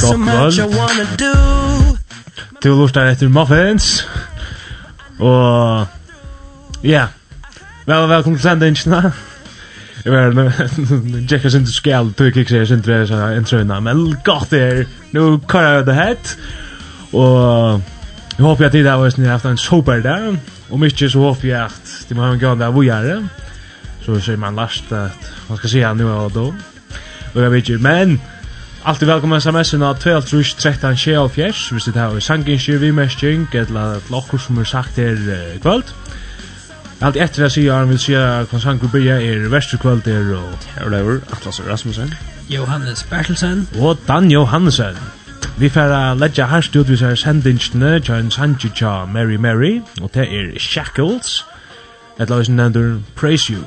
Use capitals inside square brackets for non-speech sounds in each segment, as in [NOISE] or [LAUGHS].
Gott Du lustar etter Muffins. Og... Ja. Vel, velkommen til sendingen. Jeg vet, nå tjekker sin til skjall tog ikke sier sin til introen, men godt er, Nu karer jeg det hett. Og jeg håper at i dag var jeg haft en super der, Og mykje så håper jeg at de må ha en gang der vi er. Så ser man last at man skal se han nu og da. Og jeg vet ikke, men... Alltid velkommen sms'en av 12 13 24 hvis det her er sangingskyr, vimestjeng, eller flokker som er sagt her uh, kvöld. Allt etter jeg sier han vil si at Konsanku Bia er Vesterkvöld er og Herlever Atlas Rasmussen, Johannes Bertelsen. Og Dan Johannesson Vi får ledja her stod vi ser sendingene John Sanjica Mary Mary og det er Shackles, et la oss nevndur Praise You.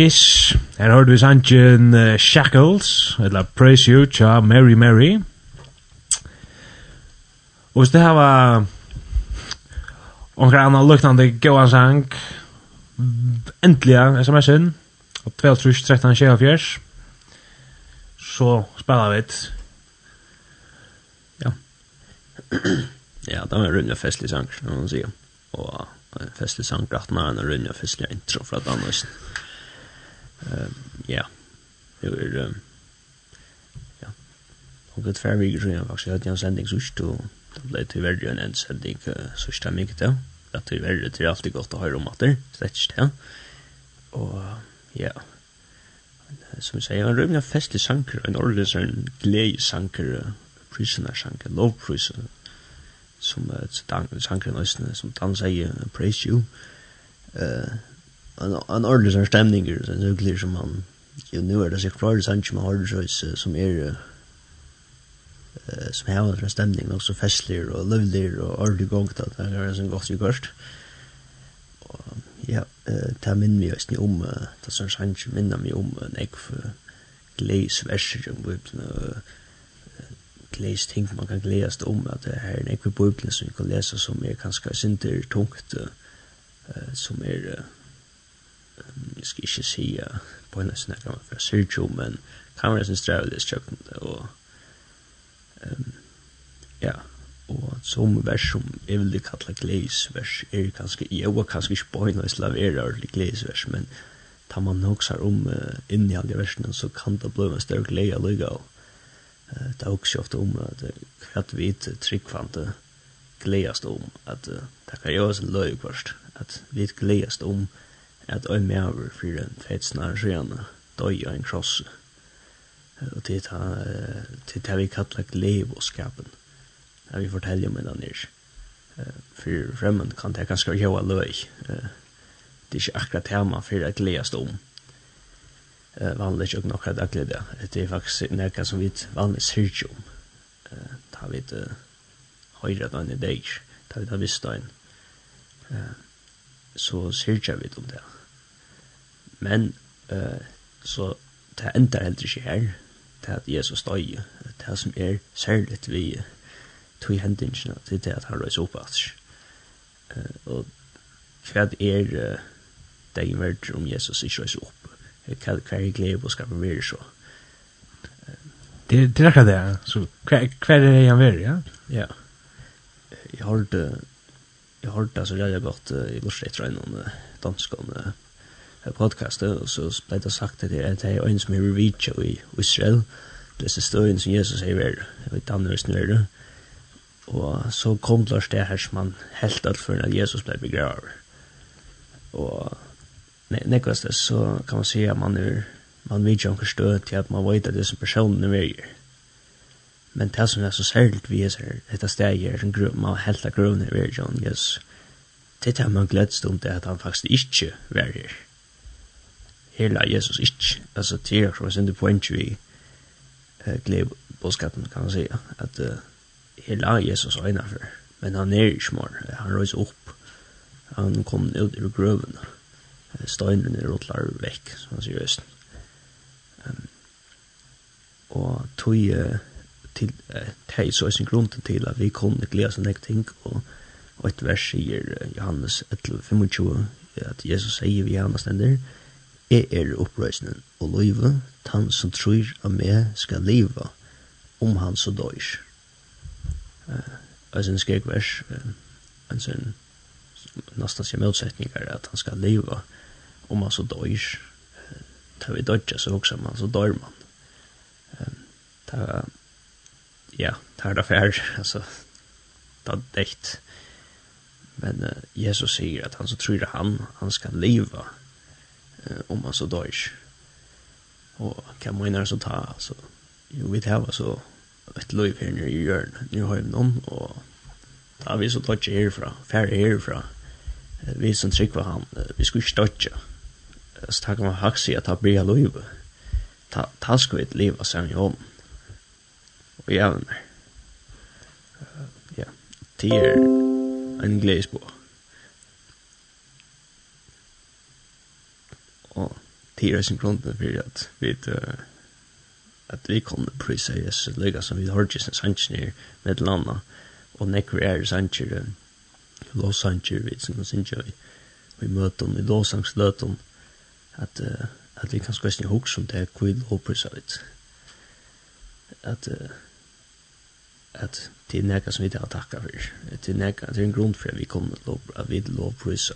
Yes, her hørte vi sangen uh, Shackles, eller Praise You, tja, Mary Mary. Og hvis det her var omkring annan luktande gåan sang, endelig sms'en, og 12.13.24, så spela vi et. Ja. [CLEARS THROAT] ja, det var en runda festlig sang, kan man sige. Og en festlig sang, gratt med en runda festlig intro fra Danmark. Ja ja. Det er ja. Och det var vi ju faktiskt hade en sändning så stod det blev tyvärr en en sändning så stämmer mycket då. Det tyvärr det är alltid gott att höra om att det släcks det. Och ja. Som jag säger, en rymlig festlig sanker, en ordentlig sånn gledsanker, prisoner-sanker, lovprisoner, som uh, sanker nøysene, som Dan sier, praise you, uh, en en ordentlig sånn stemninger, sånn hyggelig som han, jo, nu er det sikkert klare sannsyn med Hardesjøys som er, uh, som har en stemning, nok så festlig og løvlig og ordentlig gongt, at det er sånn godt vi kørst. Og ja, det minner vi oss om, uh, det er sånn sannsyn minner vi om en ekv gleisverser om Bibelen, gleis ting man kan gleast om, at det er en ekv Bibelen som vi kan lese som er kanskje sinter tungt, uh, som er uh, jeg skal ikke si uh, på en nesten kan man fra Sergio, men kameran sin strev det kjøkken og um, ja, og som vers som jeg vil kalla gleisvers, er kanskje, jeg var kanskje ikke på en nesten lavere ordentlig gleisvers, men tar man nok sær om uh, inni alle versene, så kan det bli en større glede lykke av uh, det er også ofte om at hva vi tryggvante gledast om, at uh, det kan gjøres en løy først, at vi gledast om, at at ein meaver for en feitsnar sjøna døy av en krosse. Og til ta, til ta vi og skapen. Ja, vi forteller om den her. For fremmen kan det ganske gjøre løy. Det er ikke akkurat tema for at gledes om. Vanlig ikke nok at glede. Det er faktisk noe som vi vanlig sier om. Da vi det høyre den i deg Da vi da visste den. Så sier vi om det. Men uh, så det ender heller ikke her. Det at Jesus døy, det som er særligt vi tog hendingen til det at han røys opp at. Uh, Og hva er uh, det er verdt om Jesus ikke røys opp? Hva er glede på skal være så? Det det akkurat det, så kvar er det han være, ja? Ja. Jag har det, jag har det så jag har gått i Lorsdeit Røynon, danskene, podcast og så ble det sagt at det er en som er vidtja i Israel, det er støyen som Jesus er verd, i Danmark snøyre, og så kom Lars det her som han helt alt for at Jesus ble begravet Og nekvast det så kan man si at man er man vet ikke støy til at man vet at det som personen er verd. Men det som er så særligt vi er dette stedet er en grunn, man helt av grunnen er verd, Jesus. Det er man gledst om det at han faktisk ikke var her hela Jesus ikke. Altså, det er som synd poeng vi uh, eh gleb kan man si. At uh, hela Jesus er innenfor. men han er ikke smart han røys upp han kom ut ur grøven. steinen er rotlar vekk, som man säger just um, og tog uh, till uh, tej så sin grunn til at vi kunde glädja sig ting Og, og ett vers i Johannes 11:25 at Jesus sier vi gärna stender Jeg er opprøsnen og løyve, han som tror av meg skal leva, om han så døys. Uh, altså en skrek vers, uh, en sånn nesten sin motsetning er at han skal leva, om han så døys. Uh, tar vi dødja så også, om han så dør man. Ta, ja, ta er det fær, [LAUGHS] altså, ta dekt. Men uh, Jesus sier at han så tror han, han skal leva, om man så dör. Och kan man när så ta alltså jo vi det var så ett liv här nere i hjörn. nu har någon och där vi så dodge härifrån, färre härifrån. Vi som trygg var han, vi skulle inte dodge. Så tackar man haxi att ha bria liv. Ta, ta ska vi ett liv och sen om. Och jävlar. Ja, det är en glädje på. og det er sin grunden for at vi at vi kommer prøve Jesus lykke som vi har ikke sin sannsyn her med et landa og nekker er sannsyn lov sannsyn vi som sannsyn vi møter om i lovsangsløtum at uh, at vi kan skvæsne hok som det er kvill lov prisa vi at uh, at det er nekka som vi har takka for. Det er nekka, det er en grunn for at vi kommer lov at vi lov prisa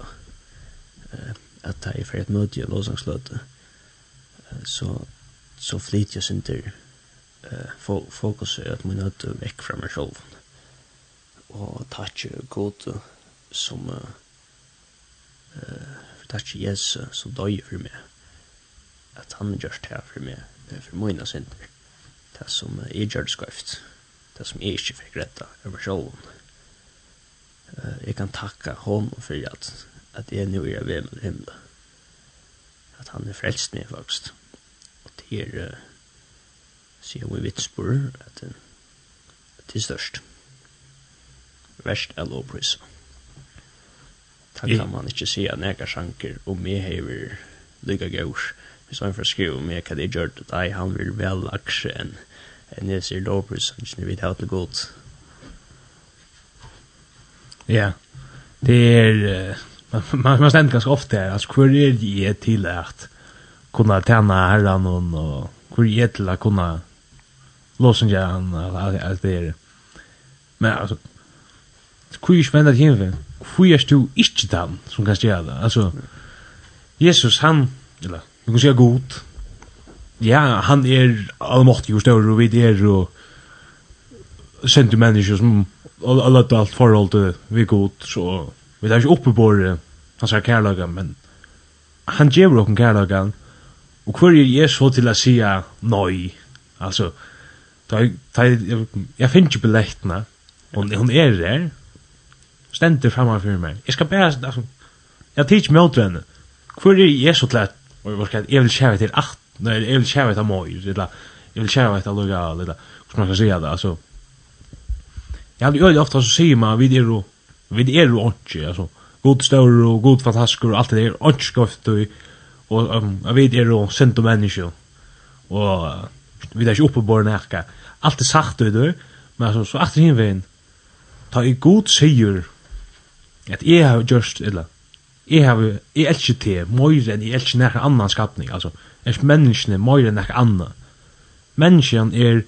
at det er for et møte i lovsangsløte, så, så flyter jeg sin til uh, fokuset at man er nødt vekk fra meg selv. Og takk god som uh, uh, takk Jesus som døg for meg. At han gjør det her for meg, for mine synder. Det som uh, jeg gjør det skrift. Det som jeg ikke fikk retta over selv. Uh, jeg kan takka honom for at at jeg nu er ved med himmelen. At han er frelst meg faktisk. Og det er, uh, sier vi vitspor, at det er størst. Verst er lovpris. Da kan man ikke si at jeg sjanker og jeg hever lykka gaur. Hvis han får skrive om jeg hva det gjør, at jeg han vil vel aksje enn enn jeg sier lovpris, han ikke vet hva det godt. Ja, det er... Uh, [LAUGHS] man, man ständer ganska ofta här. Alltså, hur är det till att kunna tjäna herran och hur är det till att kunna låsen jag han allt det är. Men alltså, hur är spännande till att hur är du inte den som kan göra det? Alltså, Jesus, han, eller, vi kan säga god. Ja, han är allmäktig och större och vid er och sender människor som alla allt förhåll till vi god, så vi där är uppe på det han sier kærløyga, men han gjevur okken kærløyga, og hver er jeg så til å sia nøy, altså, ta, ta, jeg, jeg finner ikke billettene, hon, hun er der, stender framme for meg, jeg skal bare, altså, jeg tids møter henne, hver er jeg så til at, jeg vil kjæve til at, nei, jeg vil kjæve til møy, eller, jeg vil kjæve til lukka, eller, hvordan man skal sia det, altså, jeg har jo ofta så sier man, vi er jo, vi er jo ikke, altså, god stor och god fantastisk och allt det där och skoft och um, jag vet er då sent människor och vi där uppe på närka allt det sagt du men så så efter hinvin ta i god säger att jag har just eller jeg har jeg elsker te mer enn jeg elsker nær annan skapning altså. Er menneskene mer enn nær annan mennesken er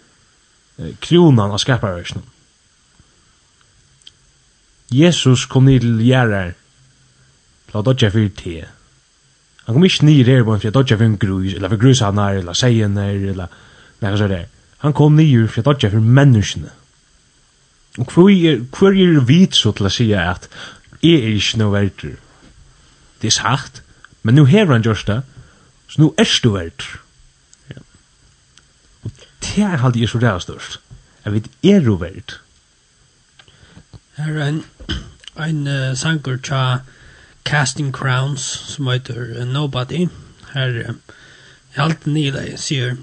kronan av skaparversen Jesus kom ned til gjerrar la dodja fyrir te. Han kom ikke nir her på en fyrir dodja fyrir en grus, eller fyrir grusanar, eller seiener, eller nekka så der. Han kom nir fyrir dodja fyrir menneskene. Og hver er, hver er vit så til å sija at jeg er ikke noe verdur. Det er sagt, men nu hever han gjørst det, så nu er du verdur. Ja. Og det er halde jeg så ræra størst. Jeg vet, er du verdur. Her er en, en uh, sanger tja Casting Crowns som heter Nobody. Her helt nila sier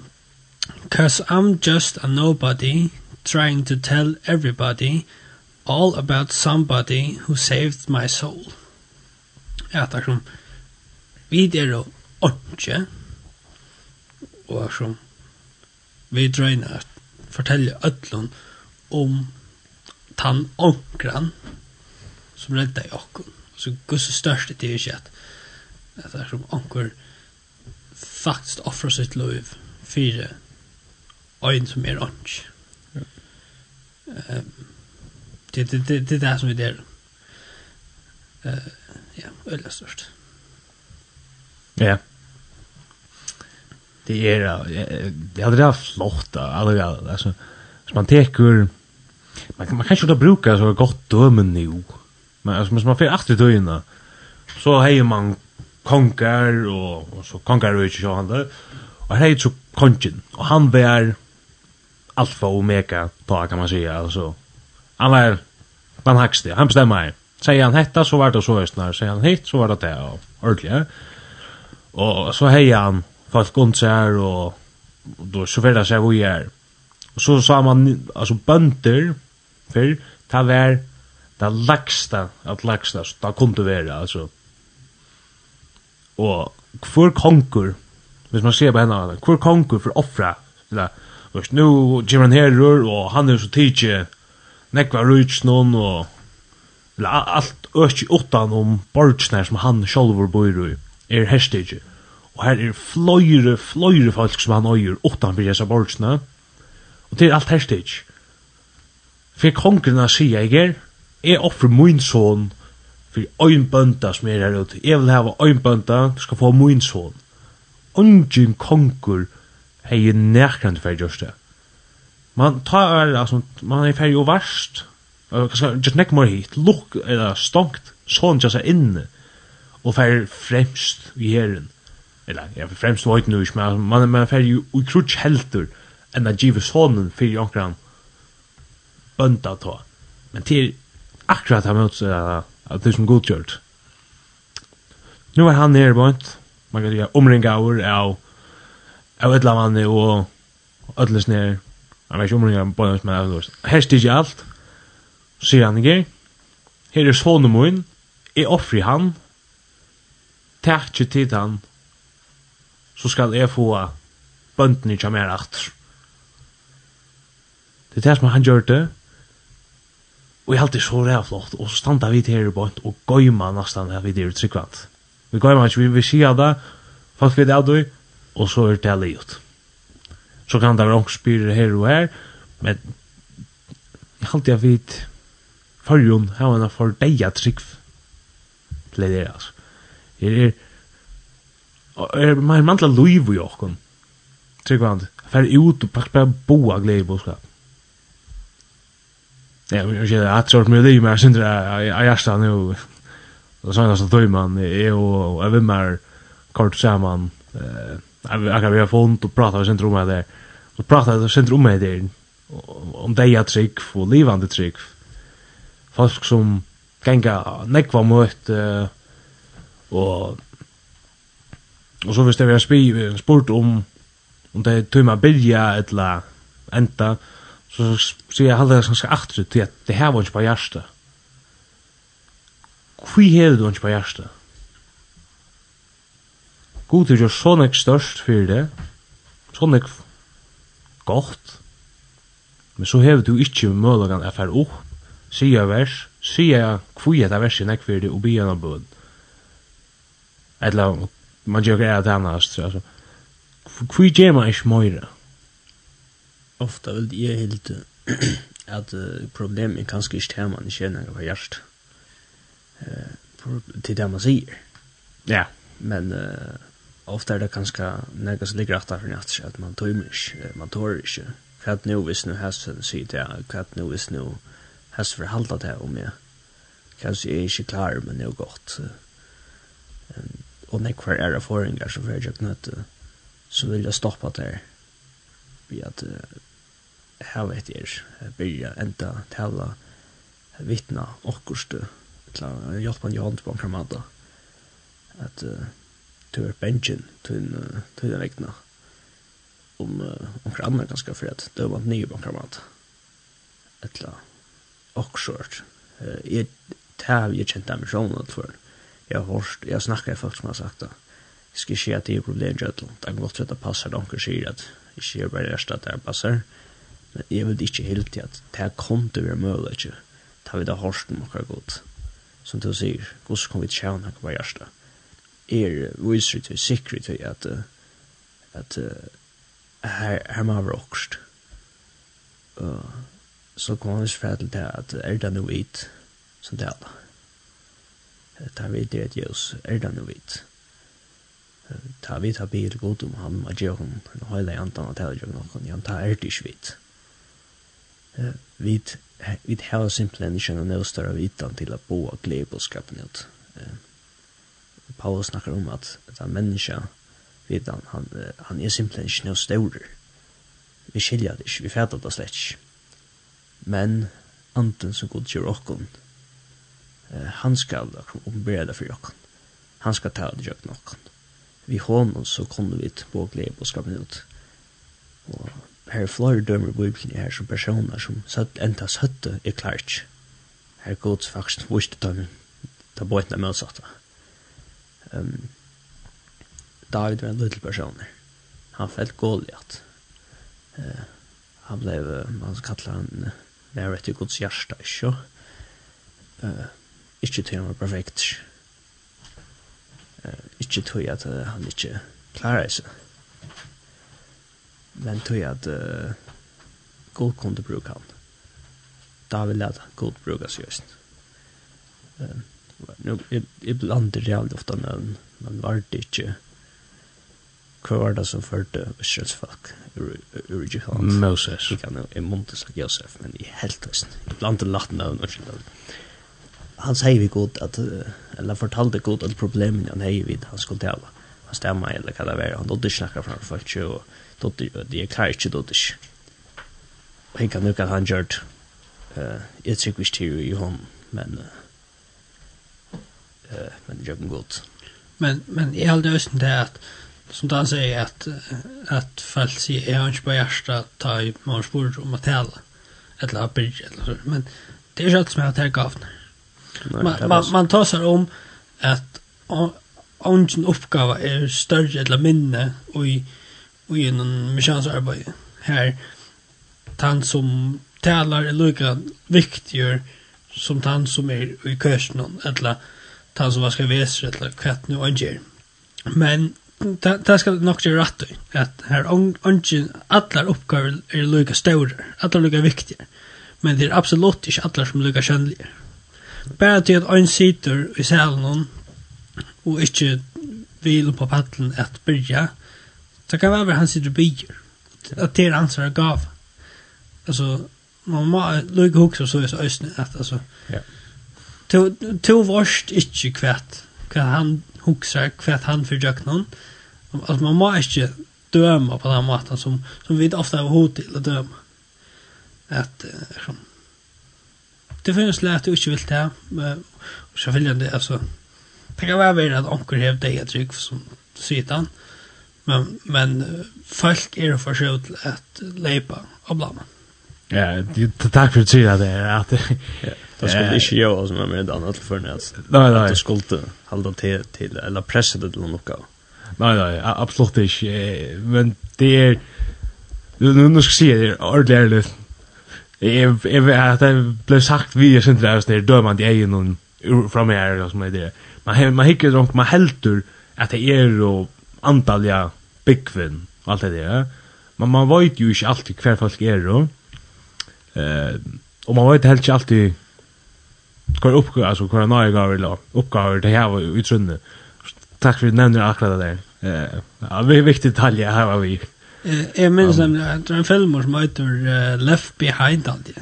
Cause I'm just a nobody trying to tell everybody all about somebody who saved my soul. Ja, takk som vi er og ordje og som vi drøyner at fortelle ødlån om tann onkran som redda i okkun så gus størst det er ju at det er som anker faktisk offrar sitt liv fire øyn som er är ank. Det det det det er det som är der uh, ja, øyla størst Ja. Det är det hade det flott alltså alltså man tar man kan man kan ju då bruka så gott dömen nu. Men alltså man får efter döjna. Så hejer man konkar och, och så konkar och så han där. Och hejer så konchen och han var alfa och omega på kan man säga alltså. Han var den högste. Han bestämmer. Säger han hetta så var det så just när säger han hit så var det det och ordentligt. Och så hejer han fast runt och då så väl jag så vi är. Och så sa man alltså bönder för ta vär det lagsta at lagsta så det kunne være altså. Og hvor konkur hvis man ser på henne hvor konkur for offra det Og nu kommer han her og han er så tidsi nekva rujtsnån, og alt økki utan om bortsnær som han sjálfur bor i, er hashtag Og her er fløyre, fløyre folk som han øyer utan for hessa bortsnær, og det er alt hashtag For kongren a sia jeg er, jeg offer min son for ein bønda som er her ute. Jeg vil hava ein bønda, du skal få min son. Ongen konkur hei nærkant for just det. Man tar, altså, man er ferdig og verst, just nek mor hit, lukk, eller stongt, sånn just er inne, og fyrir fremst i herren. Eller, ja, fremst var ikke nu, men man, er ferdig jo krutsk heldur, enn a givet sonen fyrir onkran bønda ta. Men til akkurat han mot at det som godgjort. Nu er han nere bort, man kan säga omringa år av av ett lavande og ödles nere, han vet ikke omringa på hans men ödles. Her stiger alt, sier han ikke, her er svåne mun. jeg offri han, takk ikke tid han, så skal jeg få bøndene kjammer atter. Det er det som han gjør det, Og jeg halte så ræv flott, og så standa vi til her i bort, og gøyma nesten her vi der tryggvant. Vi gøyma ikke, vi, vil si av det, folk vet av det, og så er det livet. Så kan det være ångspyrer her og her, men jeg halte jeg vidt, fargen her var en for deia tryggv, til det altså. Her er, er man mantla loiv i okkon, tryggvand, fer ut og bare boa glede i boskap. Ja, jag ser att sort med det men sen jag jag står nu. Då sa jag så då man är och även mer kort samman. Eh, jag kan vi få ont och prata sen tror jag där. Så prata det sen tror jag där. Om det jag trick för livande trick. Folk som gänga nekva mot eh och och så visst det vi har spurt om om det är man bilja eller enta så sier jeg halda det ganske aktri til at det her var ikke på hjärsta. Hvor hever du ikke på hjärsta? God er jo sånn ek størst for det, sånn ek godt, men så hever du ikke mølagan å fer opp, sier vers, sier jeg hvor er det verset nek for det og bygjer han bød. Eller man gjør greia til annars, altså. Hvor gjør man ikke møyre? ofta vil jeg helt [CLEARS THROAT] at uh, problemet er kanskje ikke her man ikke kjenner hva hjert uh, til det man sier. Ja, men uh, ofta er det kanskje nega som ligger etter for natt at man tøymer ikke, man tør ikke. Hva er det nå hvis nå hesten sier det hva er det nå hvis nå hesten forhalda det om jeg kanskje jeg er ikke klar, men det er godt. Og nekvar er erfaringer som fyrir jeg knøtt som vilja stoppa der. Vi at hava etter byrja, enda, tala, vittna, okkurste, hjelpa en johan på en kramata, at uh, du er bensin, du den vegna, om omkring andre ganske for at det var nye på en kramata. Etla, okkursort, jeg tar vi kjent dem i sjån, jeg har hørt, jeg snakker folk som har sagt det, Jeg skal ikke at det er problem i Gjøtland. Det er godt at det passer, de sier at ikke jeg bare er at det passer. Men jeg vil ikke helt til at det her kom til å være mulig ikke. Ta vi da hårsten noe godt. Som du sier, hvordan kan vi til tjene noe på hjertet? Er viser til, sikre til at at her, her må være åkst. Så kan vi spørre til det at er det noe vidt som det er da. Ta vi det at Jesus er det noe vidt. Ta vi ta bil god om han og gjør hun. en høyde jeg antan at jeg gjør noen. Han tar er det ikke vidt vi vi har simpelthen ikke noe større vitan til å bo og glede på skapen ut. Paulus snakker om at den menneska vitan, han, han er simpelthen ikke noe større. Vi skiljer det ikke, vi fatter det slett ikke. Men anten som god gjør okkon, han skal ombereda for okken. Han skal ta det gjør okken. Vi hånden så kunne vi bo og glede på skapen ut. Og her er flere dømer i Bibelen her som personer som satt enda søtte er klart. Her gods faktisk viste dem ta båten er møtsatt. Um, David var en liten person. Han felt Goliat. Uh, han ble, uh, man kallar han, uh, nær etter gods hjärsta, ikke? Uh, ikke til han var perfekt. Uh, ikke til at uh, han ikke klarer seg men tog jag att uh, god kunde bruka han. Där vill jag god bruka sig just. Uh, nu, jag, jag blandar jävligt ofta men var det inte hva var det som førte Israels folk ur Egypten? Moses. Jeg kan jo, jeg måtte sagt Josef, men i helt høysen. Iblant en latt navn, og navn. Han sier vi god at, eller fortalte god at problemen han hei vid han skulle tala stämma eller vad det var. Han då snackar framför folk ju och då det är klart ju då det. Och han kan nu kan han gjort eh ett cyklist till i hon men eh men det gör gott. Men men i all dösen det att som han säger att att fall sig är hans på hjärta ta i man spår om att hälla eller ha bridge eller så men det är ju allt som jag tar gav. Man man man tar sig om att ongen oppgave er større eller minne och i, och i noen misjonsarbeid her tant som talar er lika viktigere som tant som er i kursen eller tant som vaskar veser eller kvett nu han men det skal nok gjøre rett at her ongen alle oppgaver er lika større allar lika viktigere men det er absolutt ikke alle som lika kjønnlige bare til at han sitter i salen og ikke vil på paddelen at byrja, så kan være han sitter bygger. At det er ansvar gav. Altså, man må lukke hukse og så i så østene at, altså, ja. to, to vorst ikke kvett, kvett han hukser, kvett han for noen. Altså, man må ikke døma på den måten som, som vi ofte har hod til å døma. At, uh, det finnes lett du ikke vil ta, og selvfølgelig, altså, Det kan være veldig at onker hev deg et trygg som sidan, men, men folk er for seg til at leipa og blama. Ja, takk for å si det er Ja. det skulle ikke gjøre som er med annet til nei. at det skulle halda til, til eller presse det til noe. Nei, nei, absolutt ikke, men det er, nu nu skal jeg si det, ordentlig ærlig, jeg vet at det ble sagt vi er sindre, det er dømant i egen og fra meg her, det som er det man har man hickar drunk man helter att det är och antalja bigvin og alt det der. Men man vet ju inte alltid kvar folk är då. Eh och man vet helt inte alltid kvar uppgåvor alltså kvar några eller uppgåvor det här var utrunne. Tack för att du akkurat det där. Eh ja, det er viktig detaljer här var vi. Eh, jeg minns nämligen det en film som heter Left Behind alltid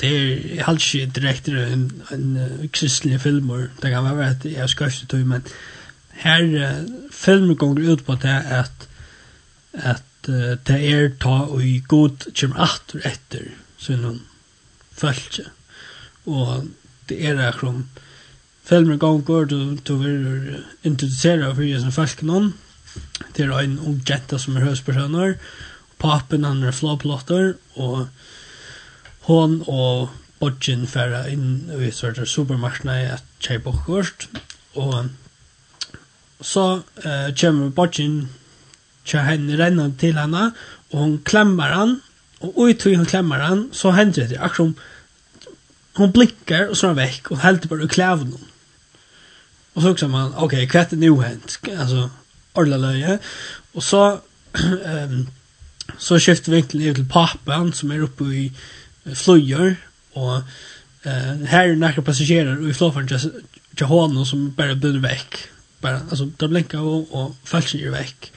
det er helt ikke direkte en, en, uh, kristelig film, Det kan være at jeg skal ikke tog, men her uh, filmen går ut på det at, at uh, det er ta og i god kommer atter etter sin følelse. Og det er det som filmen går du du vil introdusere for jeg som folk noen. Det er en ung jenta som er høyspersoner papen han er flåplotter og hon og bodgen færa inn i sørta supermarkna i at kjei bokkvart, og så eh, kommer bodgen kjei henne renna til henne, og hon klemmer han, og ui tog hon klemmer han, så hender det akkurat hon blinkar og så er han vekk, og heldur bare klæven hon. Og så kommer man, ok, hva er det nu hent? Altså, orla løye. Og så, um, så skifter vi egentlig til pappen som er oppe i flyger, og eh, är några nekka och i flåfaren till honom som bara blir vekk. bara alltså de blinkar och och falskene er vekk.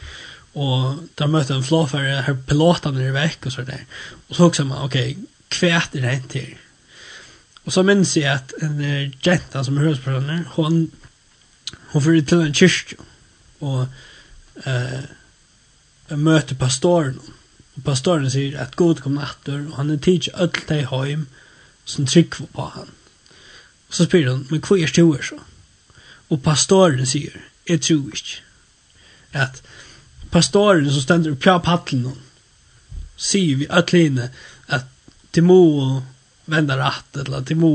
och de möter en flåfare, här piloten är vekk och så där och så också man, ok, kvæt er det till och så minns jag att en uh, jenta som er hørespersoner, hon hon fyrir till en kyrkje, og uh, møter pastoren, pastoren sier at god kom natter, og han er tids öll deg heim som trygg på han. Så spyr han, men hva er stjoer så? Og pastoren sier, jeg tror ikke. At pastoren som stender på paddelen, sier vi öll henne at de må venda rett, eller de må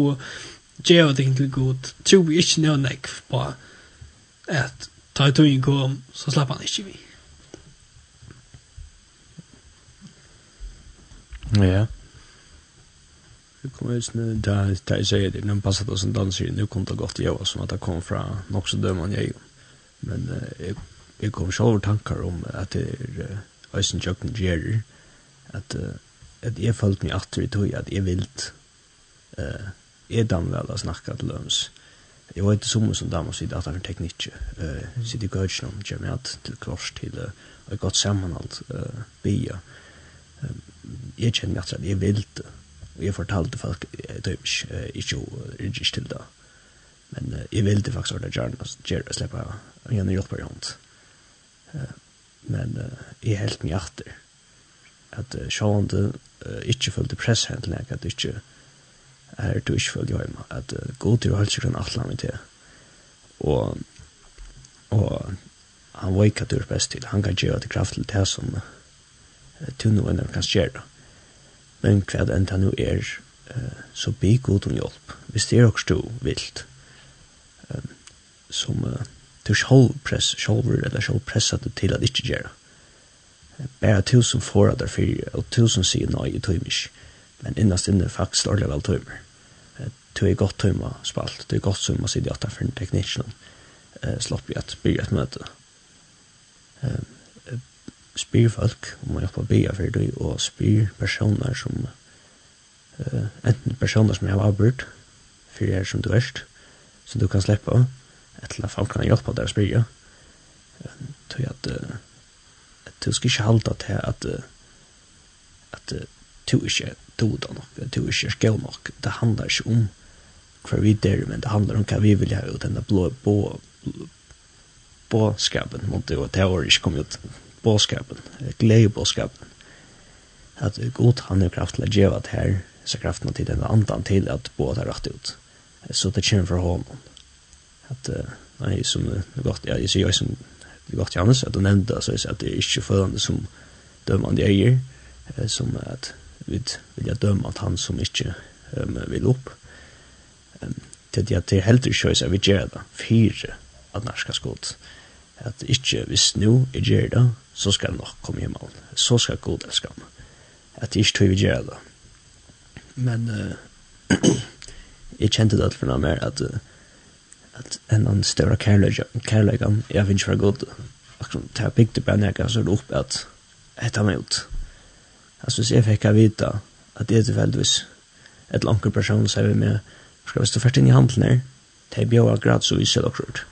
gjøre ting til god, tror vi ikke nødvendig på at ta i tog kom, så slapp han ikke vi. Ja. Det kommer ju snö där där säger det när passar det som dansar nu kom det gott jag som att det kom från också döman jag. Men jag jag kom själv tankar om att det är Eisen Jocken Jerry att att jag följt mig åter i tog att jag vilt eh är dam väl att snacka till löms. Jag var inte som som damer vid att han teknik eh sitter coach om jag till kors till och gott sammanhåll eh bia jeg kjenner meg at jeg vil det. Og jeg fortalte folk, jeg tøy ikke, ikke, til det. Men jeg vil det faktisk ordentlig gjerne, gjerne å slippe gjerne hjelp i hånd. Men jeg helt meg etter. At sjående ikke følte press hen til at ikke er du ikke følte hjemme. At god til å holde seg den atlan min til. Og, og han var ikke at du er best til. Han kan gjøre det kraft til det som til noe enn kan gjøre. Men hva det enda nå er, så be god om hjelp, hvis det er også du vilt. Som du selv press, selv eller selv presset det til at ikke gjøre. Bare tusen får det for, og tusen sier nei, i tøymisk. Men innast inne faktisk dårlig vel tøymer. Du er godt tøyma spalt, du er godt tøymer sier de at for en teknikk, Slopp i at bygge et møte. Um, spyr folk om man jobbar bia för det och spyr personer som uh, enten personer som jag har avbryrt för det som du erst så du kan släppa eller folk kan hjälpa dig att spyr tror jag att uh, du ska inte halda till att uh, att uh, du inte doda nok, du ikke er skjøl nok. Det handlar ikke om hva vi der, men det handlar om hva vi vil ha ut denne blå, blå, blå, blåskapen, og det var ikke kommet ut bådskapen, gledebådskapen, at god han er kraft til å gjøre det her, så kraften til den andan til at båda er rett ut. Så det kommer fra hånden. At, nei, som det godt, ja, jeg sier jo som det godt, Jannes, at du nevnte, altså, at det er ikke følende som dømande eier, som at vi jeg døma at han som ikke um, vil opp. Um, til at det er heldig kjøys at vi gjør det, fire at norska skott. At ikke hvis nå er gjør det, så skal det nok komme hjem av Så skal god elske ham. At det ikke tror vi gjør det. Men uh, [CLEARS THROAT] jeg kjente det for noe mer at, uh, at en annen større kærløygan jeg finner for god. Akkurat til jeg bygde på en nærkene så er det opp at hette meg ut. Altså hvis jeg fikk vite at det er tilfeldigvis et langt person som er med skal vi stå først inn i handelen her det er bjør gratis og viser dere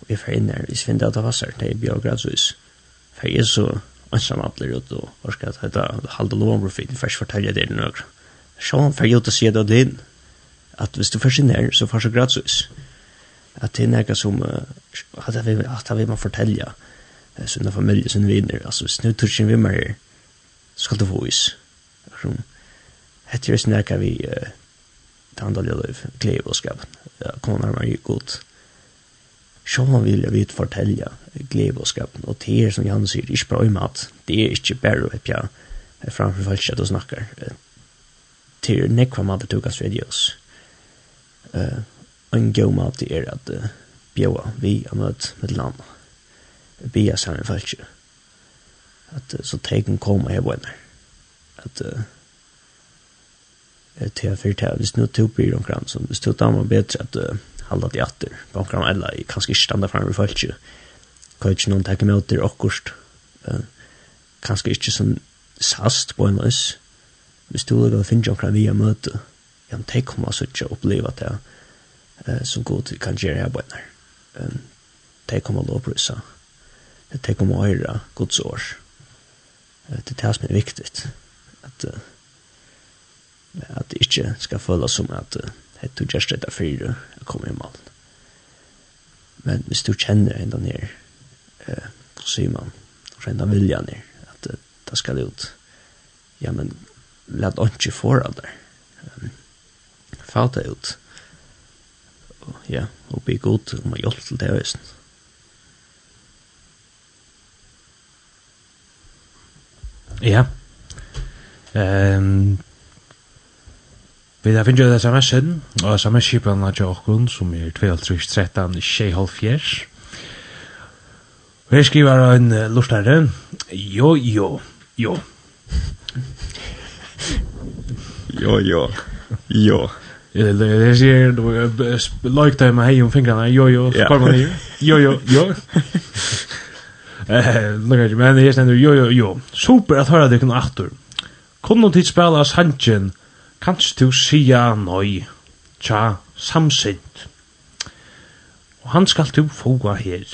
og jeg får inn her hvis jeg finner at det passer det er bjør gratis og viser for jeg er så ensam alle ut og orsker at dette halde lov om profiten, først forteller jeg det noe. Så han får gjort å si det din, at hvis du først er så får så gratis. At det er noe som, at det vil, at det vil man fortelle, sånne familie, sånne viner, altså hvis nu tør ikke vi mer her, skal du få is. Hette er sånn vi, uh, det handler litt klev og skap. Ja, kommer nærmere god så Sjån vil jeg vidt fortelle glede og det er som Jan sier, ikke bra i mat, det er ikke bare å jeg framfor folk at du snakker. Det er nekva mat det tog oss ved oss. Uh, En god mat er at uh, bjøa vi har møtt med land, bia sammen folk, At uh, så tegen kommer her bønner. At uh, til jeg fyrtøy, hvis nå to blir omkring, så hvis to damer bedre at halda det atter på omkring eller jeg kan ikke standa ju folk kan ikke noen ut med til akkurat kanskje ikke sånn sast på en løs hvis du lukker å finne akkurat via møte ja, men det kommer altså ikke å oppleve det som god kan gjøre her på en her. Det kommer å lovprøse det kommer å høre gods år det er det som er viktig at at det ikke skal føles som at uh, du gjør det der fyrir komme i mål. Men hvis du kjenner en den her, eh, sier man, og en av viljan her, at uh, det skal ut, ja, men la det ikke få av der. Um, Falt det ut. Og, ja, og bli god om å hjelpe til det høysen. Ja. Ehm Vi har finnst jo sms-en, og samme skipen av Jokun, som er 2313 Sheholfjers. Og her skriver en lortare, jo, jo, jo. jo, jo, jo. Det sier, like deg med hei om fingrene, jo, jo, så kommer man i, jo, jo, jo. Men her stender, jo, jo, jo. Super at høyre deg kun aftur. Kunne tid spela sanchen, Kanst du sia nøy, tja, samsint. og han skal du fåa her.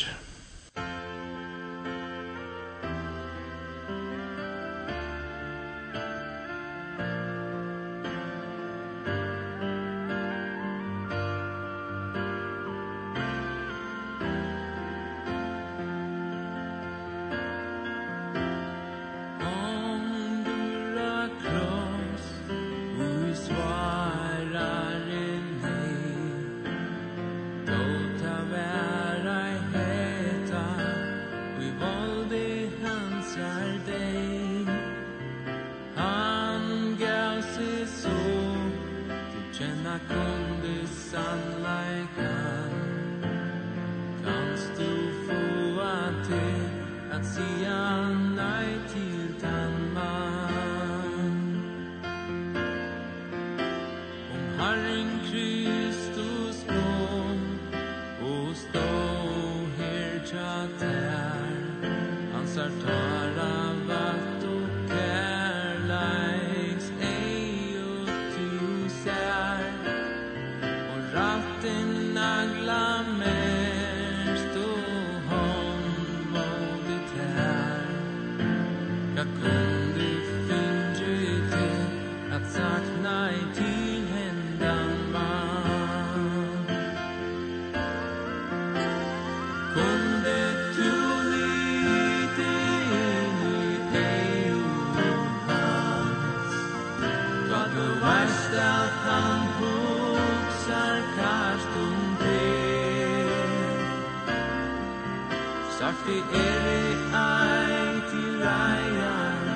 Sarti ei ai leia raian,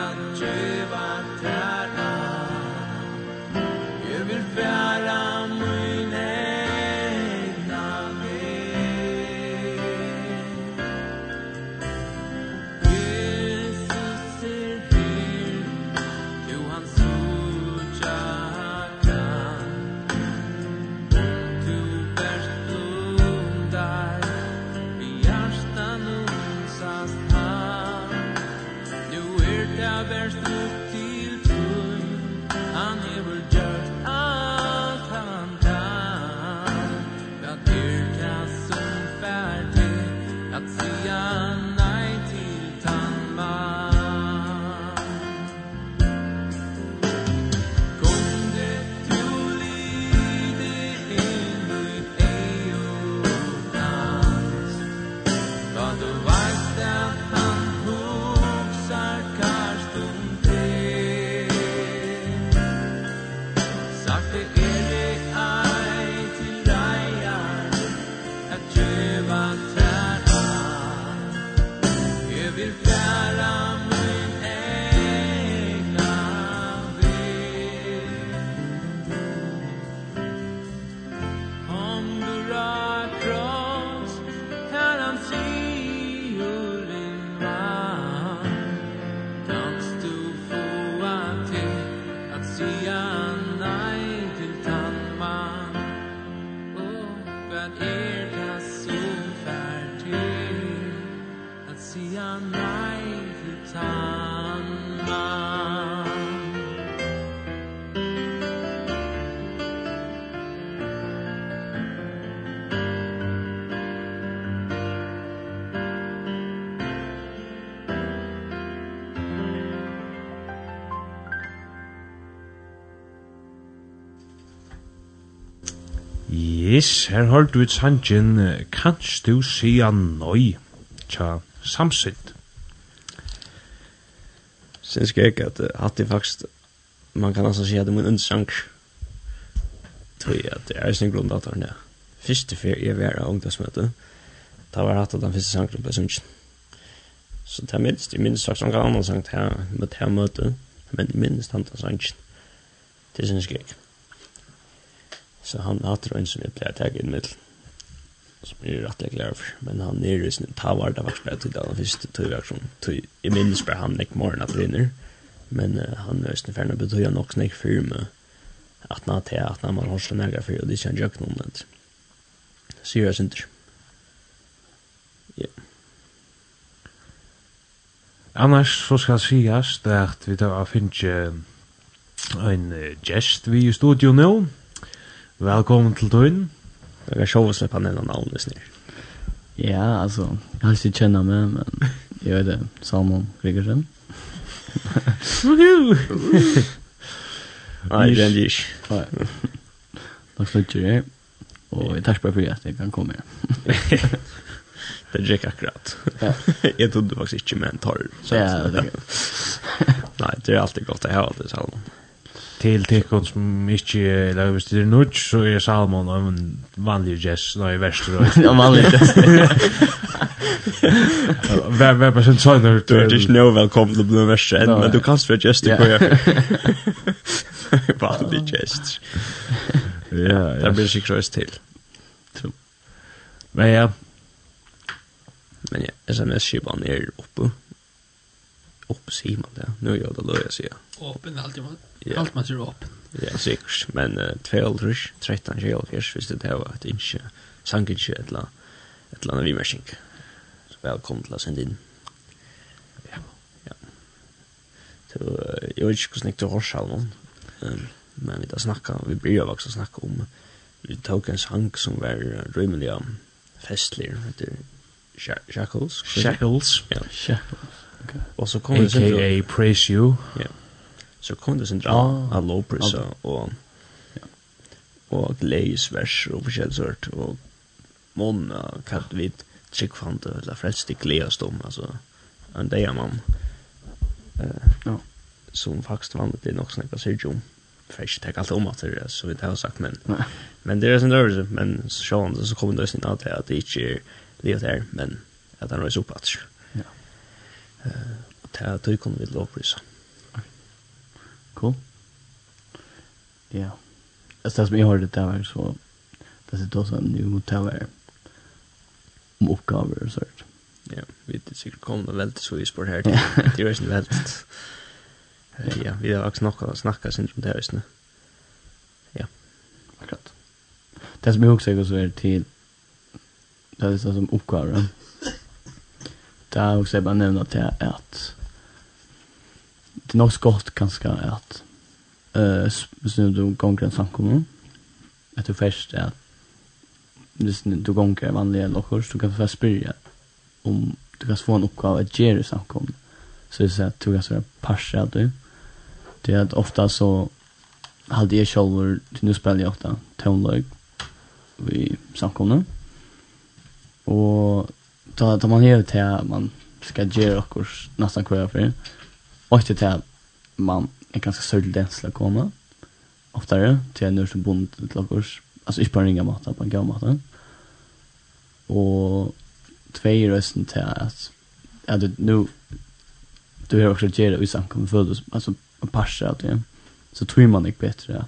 el Yes, her har du ut sangen Kanst du sia nøy? Tja, samsitt. Synes ikke jeg at Hatt er faktisk Man kan altså si at det er min undersang Tror jeg at det er sin grunn at det Fyrste fyr jeg var av ungdomsmøte Da var hatt at den første sangen ble sunnsyn Så det er minst, jeg minst sagt noen annen sang til jeg her møte Men jeg minst han til sangen. Det synes ikke. Så han har tror inte som pleier å ta inn mitt. Som jeg är rätt glad for. Men han er i sin tavar det var ikke bare til den första tygverktion. Jeg minnes bare han ikke morgon at vinner. Men uh, han er i sin ferne betyr nok snäck för mig. At han har til at han har så nära för og det känns ju inte någon. Så gör jag inte. Ja. Annars så ska sägas att vi tar finns en gest vi i studion nu. Velkommen til Tøyen. Jeg er sjå oss litt på denne navnet snir. Ja, altså, jeg har ikke kjennet meg, men jeg vet det, Salmon Gregersen. Woohoo! [LAUGHS] Nei, det er ikke. Nei. Da slutter jeg, og jeg tar spørre for at jeg kan komme her. [LAUGHS] Det er ikke akkurat. [LAUGHS] Jeg trodde faktisk ikke med en torr. Ja, det er Nei, det er alltid godt å ha det, Salmon til tikkun som ikkje eller hvis det er nudge så er Salmon og en vanlig jazz nei verster ja vanlig jazz vær vær på sin sønner. du er ikke no velkommen til å bli blue verster men du kan spela jazz til vanlig jazz ja det blir sikkert til men ja. Men ja SMS-skipan er oppe upp sier man det. Nå gjør det lov jeg sier. Åpen, alltid man. Yeah. Allt man ser åpen. Ja, sikkert. Men uh, 12, 13, 12, hvis det var ett inche, sankinche, ett eller ett eller annet vimärsing. Så velkommen til å sende inn. Ja, ja. Så uh, jeg vet ikke hvordan jeg du har själv någon. Um, men vi da snakka, vi blir ju også snakka om vi tok en sang som var rymelig rymliga festlig, heter Shackles. Shackles. Ja. Shackles. Okay. Och så kom det sen AKA Praise You. Ja. Så kom det sen dra av lovprisa och och glädjesvers och förskällsört och månna kallt vid tryckfant eller frälst i glädjast om alltså en dag man eh, ja. som faktiskt vanligt det är nog snacka sig om för jag tar allt om att det så vi har sagt men men det är en rörelse men så sjön så kommer det sin att det inte är livet där men att han rör sig uppåt til at du kunne vi lovprisa. Cool. Ja. Altså det som jeg hørte det var så det sitter også en ny motell her om oppgaver og sånt. Ja, vi er sikkert kommet veldig så i spår her. Det [LAUGHS] er ikke veldig. Ja, vi har også snakket, snakket sin om det her, ikke? Ja. Akkurat. Det som jeg også sier til det er sånn som oppgaver. Ja där och så bara nämna till att det är nog skott ganska att eh så du gånger en samkommun att du först att hvis du gonger vanlige lokker, så kan du først spyrja om du kan få en oppgave at gjøre samkomne. Så det er at du kan være parser av det. Det er at ofta så hadde jeg selv, til nå spiller jeg ofta toneløg i samkomne. Og då då man gör det att man ska göra och nästan kvar för. Och det här man är ganska sörlig densla komma. Oftare till en som bond till oss alltså inte på ringa maten på en gammal maten. Och två i rösten till att att du nu du har också gjort i kommer för oss alltså en parsa att det. Så tror man inte bättre.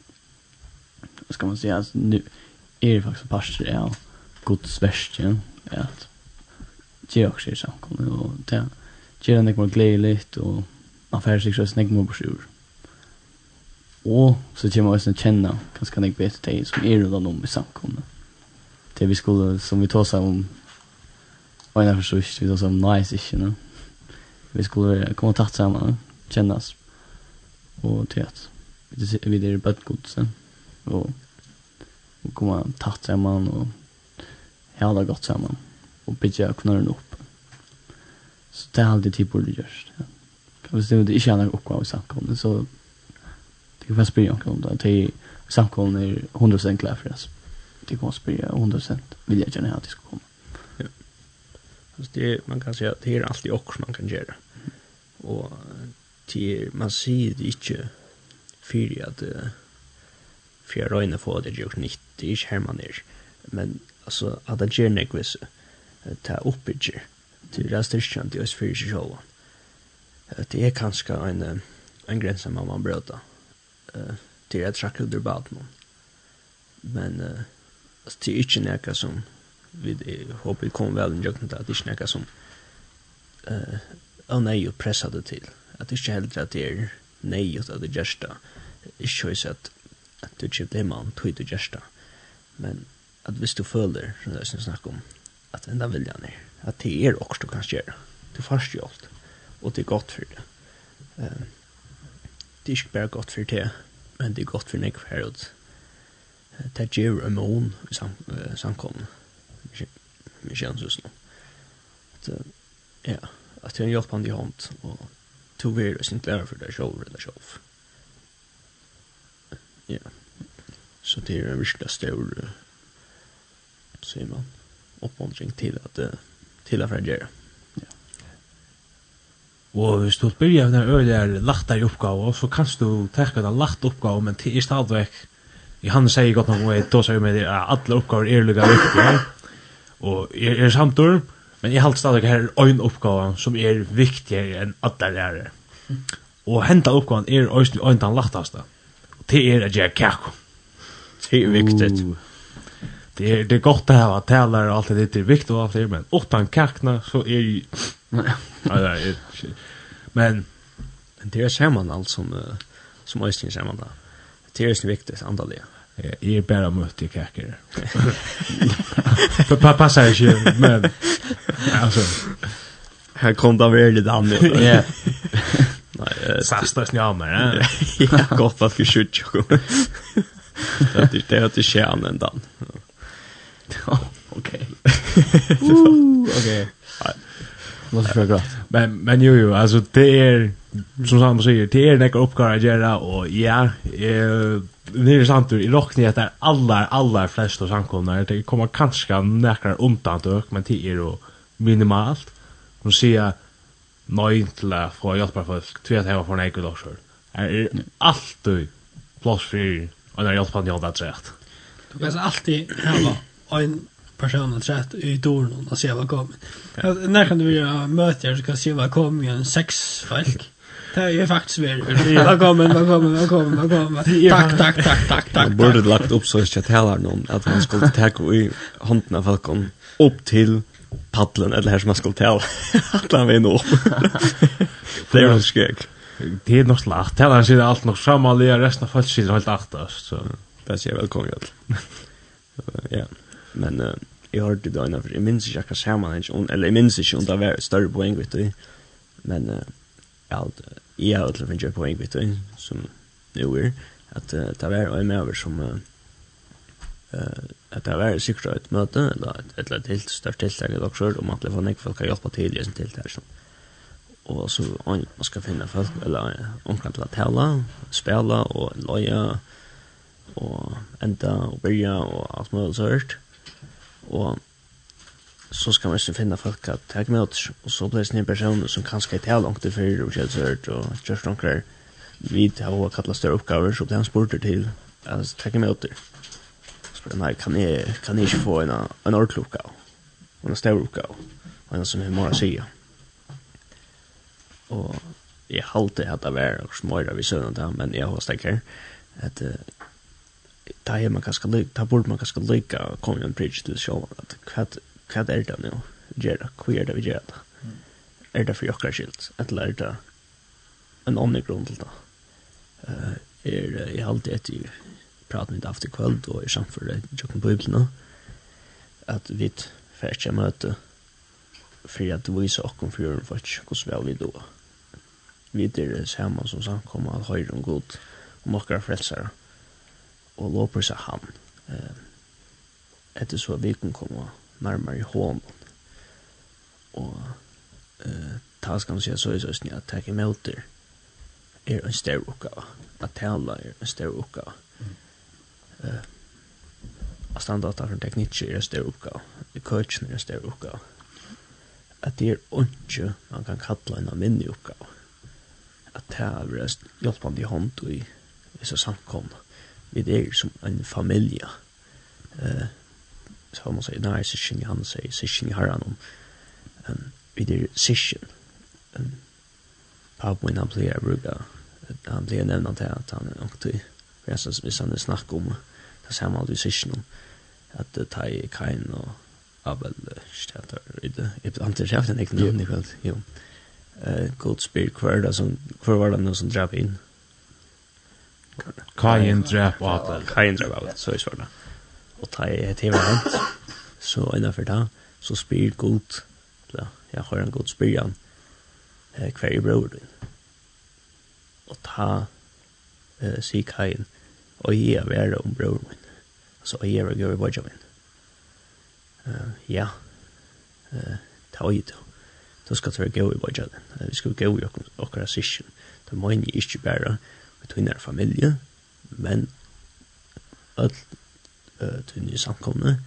Ska man säga? Alltså nu är det faktiskt en parsa ja. Guds värst ja. att ge också i samkomna och det ger en mer glädjeligt och man får sig så snägg mer bror. Och så kommer man också känna ganska nek bättre dig som är runt om i samkomna. Det vi skulle som vi tar sig om Och när försvist vi tar sig om nice ish, no? Vi skulle komma tatt samman, kännas. Och till att vi det är bötgodsen och sen. Och komma tatt samman och hela gott samman og bytja knorren opp. Så det er alltid tid borde gjørs. Ja. Hvis det ikke er noen oppgave i samkomne, så det kan være spyrja om det. Det er samkomne er 100% klar for det. Det kan være spyrja 100% vil jeg gjerne at det skal komme. Ja. Alltså det, man kan säga att det är alltid också man kan göra. Och det, man ser det inte för att för att röjna få det gjort nytt. Det är inte här man är. Men alltså att det gör nekvis. Mm ta uppbygger til rastyrkjan til oss fyrir seg sjål. Det er kanskje en, en grense man må brøta til jeg trakk under baden. Men uh, det er ikke nekka som vi håper vi kommer vel inn jøkken til at det er ikke nekka som av nei og pressa det til. At det ikke heller at det er nei og at det gjersta ikke høys at at du ikke blir mann, tog det gjersta. Men at hvis du føler, som det er snakk om, at enda viljan er, at det er også du kan gjøre. Du fast hjelp, og det er godt for det. Um, det er ikke bare godt for det, men det er godt for nek for det. Det er gjør en mån i sam, uh, samkomne, med kjennelsen. At, uh, ja, at det er en hjelpande hånd, og to vil jeg ikke lære for det selv, eller selv. Ja, så det er en virkelig større, sier man uppmuntring till att till att förändra. Ja. Och hvis du börjar med den öliga lagta i så kan du täcka den lagt oppgave, men till istället i han säger gott nog att då säger med det alla uppgåvor är lika viktiga. Och är är samtor men jag håller stadigt här en oppgave som är viktigare än alle lærere. Och henta uppgåvan är ösn önt den lagtaste. og det är det jag kakko. Det är viktigt det är det är gott att ha tälar och allt det det är viktigt att det men utan kakna så är ju nej men men det är samman allt som som östin samman där det är ju viktigt andaliga Jag är bara mött i kakor. Pappa [LAUGHS] passar inte, men... Alltså... Här kom det väl lite annat. Ja. [LAUGHS] [LAUGHS] nej Sasta snjammer, ja. Gott att vi skjuter. Det är det att det sker annan. Okej. Okej. Måste jag gråta. Men men jo jo, alltså det är som Sam säger, det är några uppgifter att göra och ja, eh det nere sant i rockni att alla alla flesta samkomna det kommer kanske några undantag men det är då minimalt. Nu ser jag nej till att få hjälpa folk till att ha för en ekel också. Är alltid plats för och när jag spann jag där rätt. Du kan alltid ha en person har trätt i dörren och se vad kommer. Ja. När kan du vilja möta er så kan se vad kommer en sex folk. [LAUGHS] Det är faktiskt väl. Vad kom, vad kom, vad välkommen, vad välkommen. Tack, tack, tack, tack, tack. Jag borde lagt upp så att jag talar någon att man skulle ta i handen av folk upp till paddeln eller här som man skulle tala. Alla vi nu. [LAUGHS] Det är ju skräck. Det är nog slakt. Det är ser allt nog samma, resten av folk sitter helt aktast. Så. Det jag välkommen. [LAUGHS] Ja. Men uh, jeg hørte det da innenfor, jeg minns ikke akkurat sammenheng, eller jeg minns ikke om det var større poeng, vet du. Men uh, jeg har alltid finnet poeng, vet du, som nu er, at uh, det var en med som... Uh, uh, at det var sikkert et møte, eller et, et, et helt større tiltak i dagsjør, og man til få nekk folk har hjulpet til i sin tiltak. Sånn. Og så man skal finne folk, eller omkring til å tale, spille og løye, og enda og byrja og alt mulig så hørt og så skal man ikke finne folk at tag med oss, og så blir det en person som kanskje er til langt til fyrir, og kjeldsørt, og kjørst noen vi har hva kallet større oppgaver, så blir han spurt til, altså, tag med oss. Spør nei, kan jeg, kan jeg ikke få en, en ordentlig oppgave, en større oppgave, og en som jeg må si. Og jeg halte at det var og smøyre vi søvnet, men jeg har stekker, at uh, ta er man kanskje lykke, ta burde man kanskje lykke å komme en bridge til sjålen, at hva er det nå, gjøre, hva er det vi gjør det? Er det for jokkere skilt, eller er det en annen grunn til det? Uh, er, jeg har alltid etter praten litt after kvöld, og i samfunnet jokken på Bibelen, at vi får ikke møte for at vi viser åkken for jorden, for hvordan vi har vi da. Vi er sammen som samkommer, at høyre om god, om åkker frelsere. Mm og lovprisa han. Eh, etter så vi kan komme nærmere i hånden. Og eh, ta skal man si så i søsning at jeg møter er en større oppgave. At tala er en større oppgave. Eh, at standarder for teknikker er en større oppgave. At Coachen er en større oppgave. At det er ikke man kan kalla en alminnelig oppgave. At det er hjelpende i hånd og i, disse så samkomne vi er som en familie. Eh, så man sier, nei, sysken i han sier, sysken i herren om, um, vi er sysken. Um, Papp min, han blir jeg bruker, han blir nevnt til at han er nok til, for jeg synes, hvis han er snakk om, det ser man aldri sysken om, at det tar i kain og Abel, stjætter, jeg antar ikke, jeg i ikke, jo, god spyr hver var det noe som drap inn, Kajen drep Abel. Kajen drep Abel, så er svaret. Og ta i et himmel hent, så innanfor da, så spyr god, ja, jeg har en god spyr han, hver i bror din. Og ta, eh, sier Kajen, og jeg er om bror min. Altså, og jeg er gøy i min. Uh, ja, uh, ta oi gitt. Da skal du være gøy i Benjamin. Vi skal gøy i okkara sysken. Da må jeg ikke bare, tunar familie, men öll uh, tunar samkomne,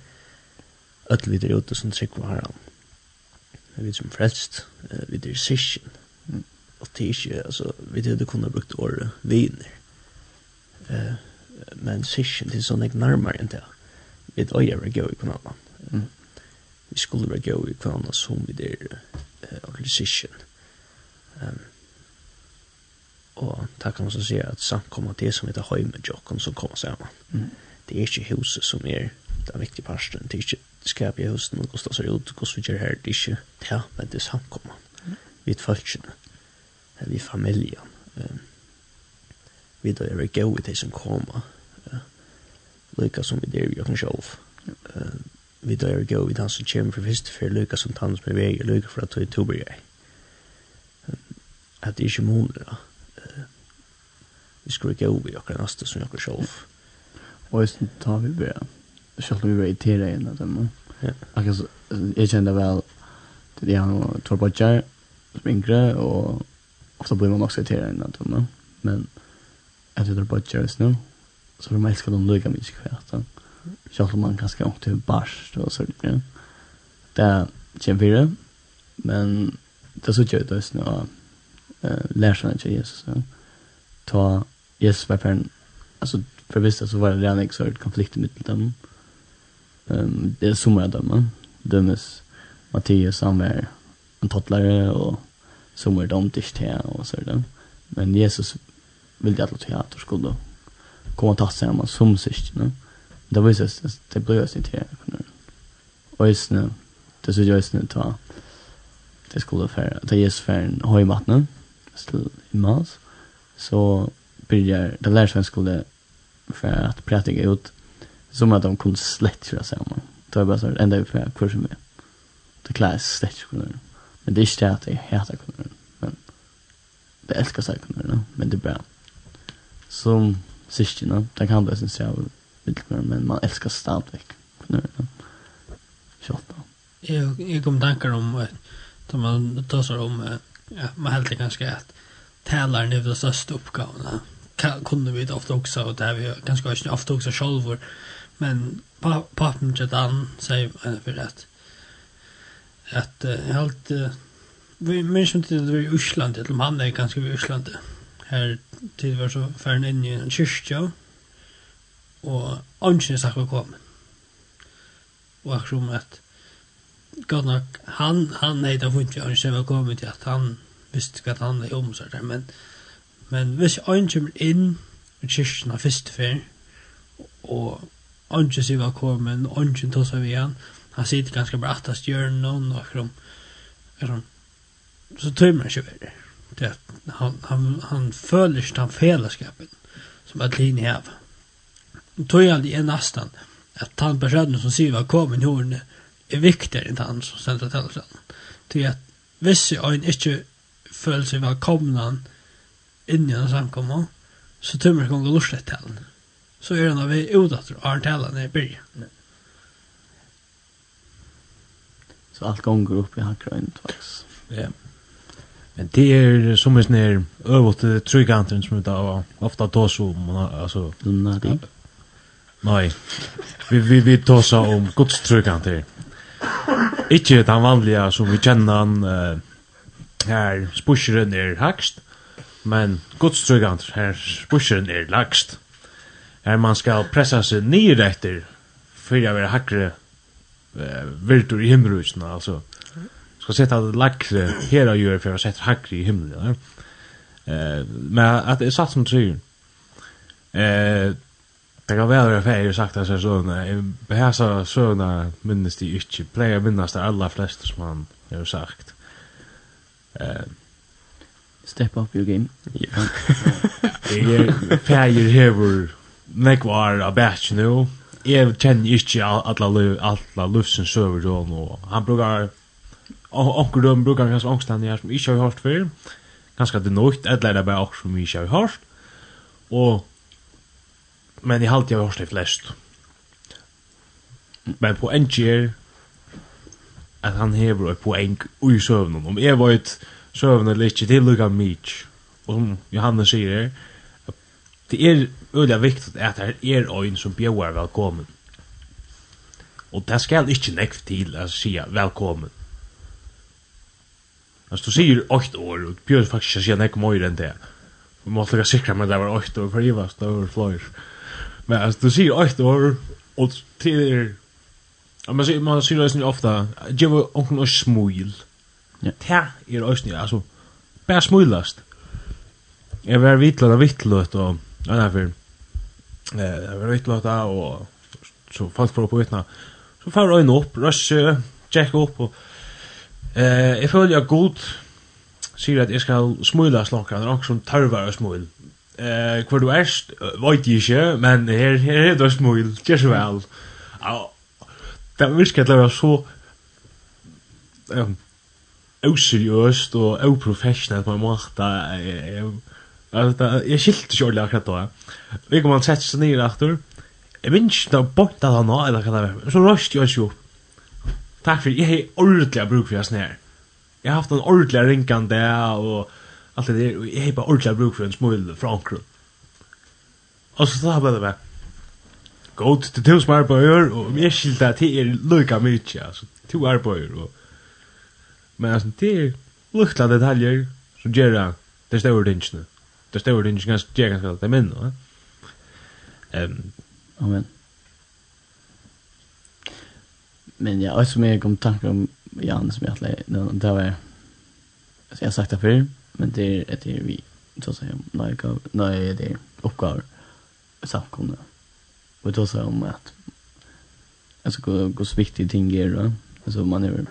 öll videre ute som trygg var han. Vi som frelst, uh, vi er sysken. Mm. Og det er ikke, altså, vi hadde kunne brukt året viner. Uh, men sysken det er sånn jeg nærmere enn det. Vi er øye vært gøy i hverandre. Mm. Vi skulle være gøy i hverandre som vi der uh, sysken. Um, Og det kan man så si at samkommet det som heter høymejokken som kommer sammen. Mm. Det er ikke huset som er den viktige parsten. Det er ikke skap i huset og hvordan ser ut, hvordan vi gjør her. Det er ikke det, men det er samkommet. Mm. Vi er følgene. Vi er familien. Vi er det gode til som kommer. Lykke som vi der gjør selv. av. Vi er det gøy til han som kommer for første for lykke som tanns med vei og lykke for at du er tober jeg. At det er ikke måneder skulle gå over akkurat neste som jag själv. Och sen tar vi bare, selv om vi irritera igjen av dem. Ja. Jag jag kände väl det jag har två bottar som yngre og ofta blir man också igjen av dem. Men jeg tror torpåttjær hvis nå, så nu. Så de älskar de mye kvært. Selv om man kanskje åkt til barst og sånt. Ja. Det känner vi. Men det så gör det nå, Eh, seg ikke Jesus. Ja ta Jesus var färden, alltså förvisst så var det redan inte så ett konflikt mitt dem. Um, det är som jag dömer. Dömes Mattias, han var en tottlare och som är dömt till det och så där. Men Jesus ville att jag att skulle komma ta sig som sist. Ne? Det var ju så det blev ju inte det. Och just nu, det så just nu ta det skulle för att Jesus för en höjmattnen i mars. Så börjar det lär sig skulle för att prata ut som att de kunde släcka sig om. Det var bara så ända upp för kursen med. Det klarar släcka kunde. Men det är inte att det heter kunde. Men det älskar sig kunde. Men det är bra. Som syskina, det kan bli sin sträv men man älskar stadigt kunde. Tjata. Jag, jag kom tankar om att man tar sig om ja, man helt kanske att tälar nu det största uppgåvorna. Mm det kunde vi ofta också och det har vi ganska ofta ofta också själva men pappen till han säger för att att helt uh, vi minns inte det var i Island eller man är ganska i Island här tid var så färden in i en kyrkja och ansen sagt vi kom och jag tror att god nok han han heter funnet ansen var kommit att han visste att han är omsorg men Men hvis ein kommer inn i kyrkjen av første fyr, og Ongen sier velkommen, ongen tog seg ved han. Han sitter ganske bare attast noen, og akkurat, om. Så tror man ikke ved det. Han, han, han føler ikke den fellesskapen som er til inne her. Og tøy han er nesten at han personen som sier velkommen hjørnet er viktigere enn han som sender til oss. Tøy at hvis han ikke føler seg velkommen inn i den samkomma, så tømmer kong og lorslett talen. Så er han av vi utdatter, og har talen er i byrja. Så alt gonger opp i han krøynt. Ja. Men det er som er nær øvåt trygganteren som vi ofta tås om, altså... Lunari? Nei, vi, vi, vi tås om godstrygganter. Ikke den vanlige som vi kjenner han, uh, her spusheren er hakst, Men godstrygant, her spusheren er lagst. Her man skal pressa seg nye etter fyrir å være hakre eh, virtur i himmelrusene, altså. Skal sette det lagre her og gjøre for å sette hakre i himmelen. Eh, men at det er satt som tryr. Eh, det kan være for jeg har sagt at jeg sånn, jeg behæsa sånne minnes de ikke, pleier minnes det aller fleste som han har sagt. Eh, step up your game. Ja. Jeg fægir hever nekvar av batch nu. Jeg kjenner ikke alla lufsen søver og nå. Han brukar, onker døm brukar ganske ångstande her som ikke har hørt før. Ganske det nøyt, et leir det bare åker som ikke har hørt. Og, men i halte jeg har hørt det flest. Men på en kjer, at han hever et poeng ui søvnen. Om jeg var et, søvn eller ikke, det lukka mykj. Og som Johannes sier, det er øyla viktig at det er øyn som bjøver velkommen. Og det skal ikke nekv til å si velkommen. Altså, du sier 8 år, og bjør faktisk ikke si nekv møyre enn det. Vi måtte ikke sikra meg at det var 8 år, for jeg var større fløyr. Men altså, du sier 8 år, og til er... Man sier det ofta, det var ongen og smul. Ja. Det er også, altså, bare smulast. Jeg var vittlått og vittlått og, ja, derfor, jeg var vittlått og, så folk får opp vittna. Så får øynene opp, røsje, tjekk opp, og eh, jeg føler jeg god, sier at jeg skal smula slokka, det er noen som tørvar og smul. Eh, hvor du erst, vet jeg ikke, men her, her er det smul, gjør så vel. Ja, det virker at det være så, um, oseriøst og oprofessionelt på en måte. Jeg skilte ikke ordentlig akkurat da. Vi kom han sett seg ned etter. Jeg minns ikke da bort at han har, eller hva det var. Så røst jeg oss jo. Takk for, jeg har ordentlig bruk for jeg snær. Jeg har haft en ordentlig rinkende og allt det där jag har bara ordentlig bruk for en smull fra Ankara. Og så tar jag bara til to som arbeider, og jeg skilte at til er lukka mykje, altså, to arbeider, og Men alltså det är luktla detaljer som gör det det stora tingene. Det stora tingene ganska gör ganska det minn. va. Um, amen. Men ja, alltså mer kom tankar om Jan som jag lät det var jag har sagt det förr, men det är det är vi så att säga nej nej det uppgår uppgifter samkomna. Och då så om att alltså hur viktigt ting är då. Alltså man är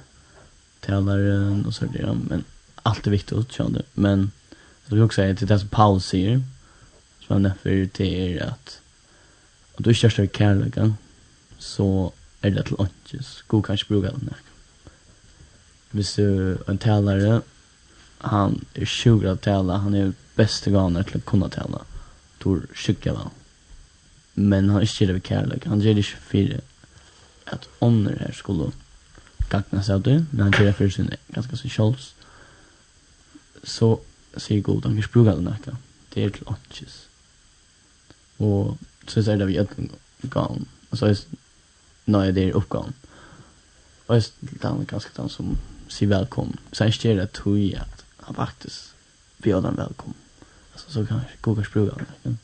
talaren och så där Men allt är viktigt att känna. Men så vill jag också säga till det som Paul säger som han nämner till er att om du är största kärleken så är det till åntis. God kanske brukar den här. Hvis du en talare han är sjuk att tala, han är bästa gången till att kunna tala. Tor sjuka väl. Men han är inte det kärlek, han är det 24 att ånder här skulle gagna seg av det, men han gjør det for sin ganske sin kjøls, så sier god, han kan ikke bruke det nekka. Det er til åndsjes. Og så er det vi ødelen gav, og så er nøye det er oppgaven. Og jeg er den ganske den som sier velkommen. Så jeg gjør det tog at han faktisk bjør den velkommen. Alltså så kan jag gå och spruga den.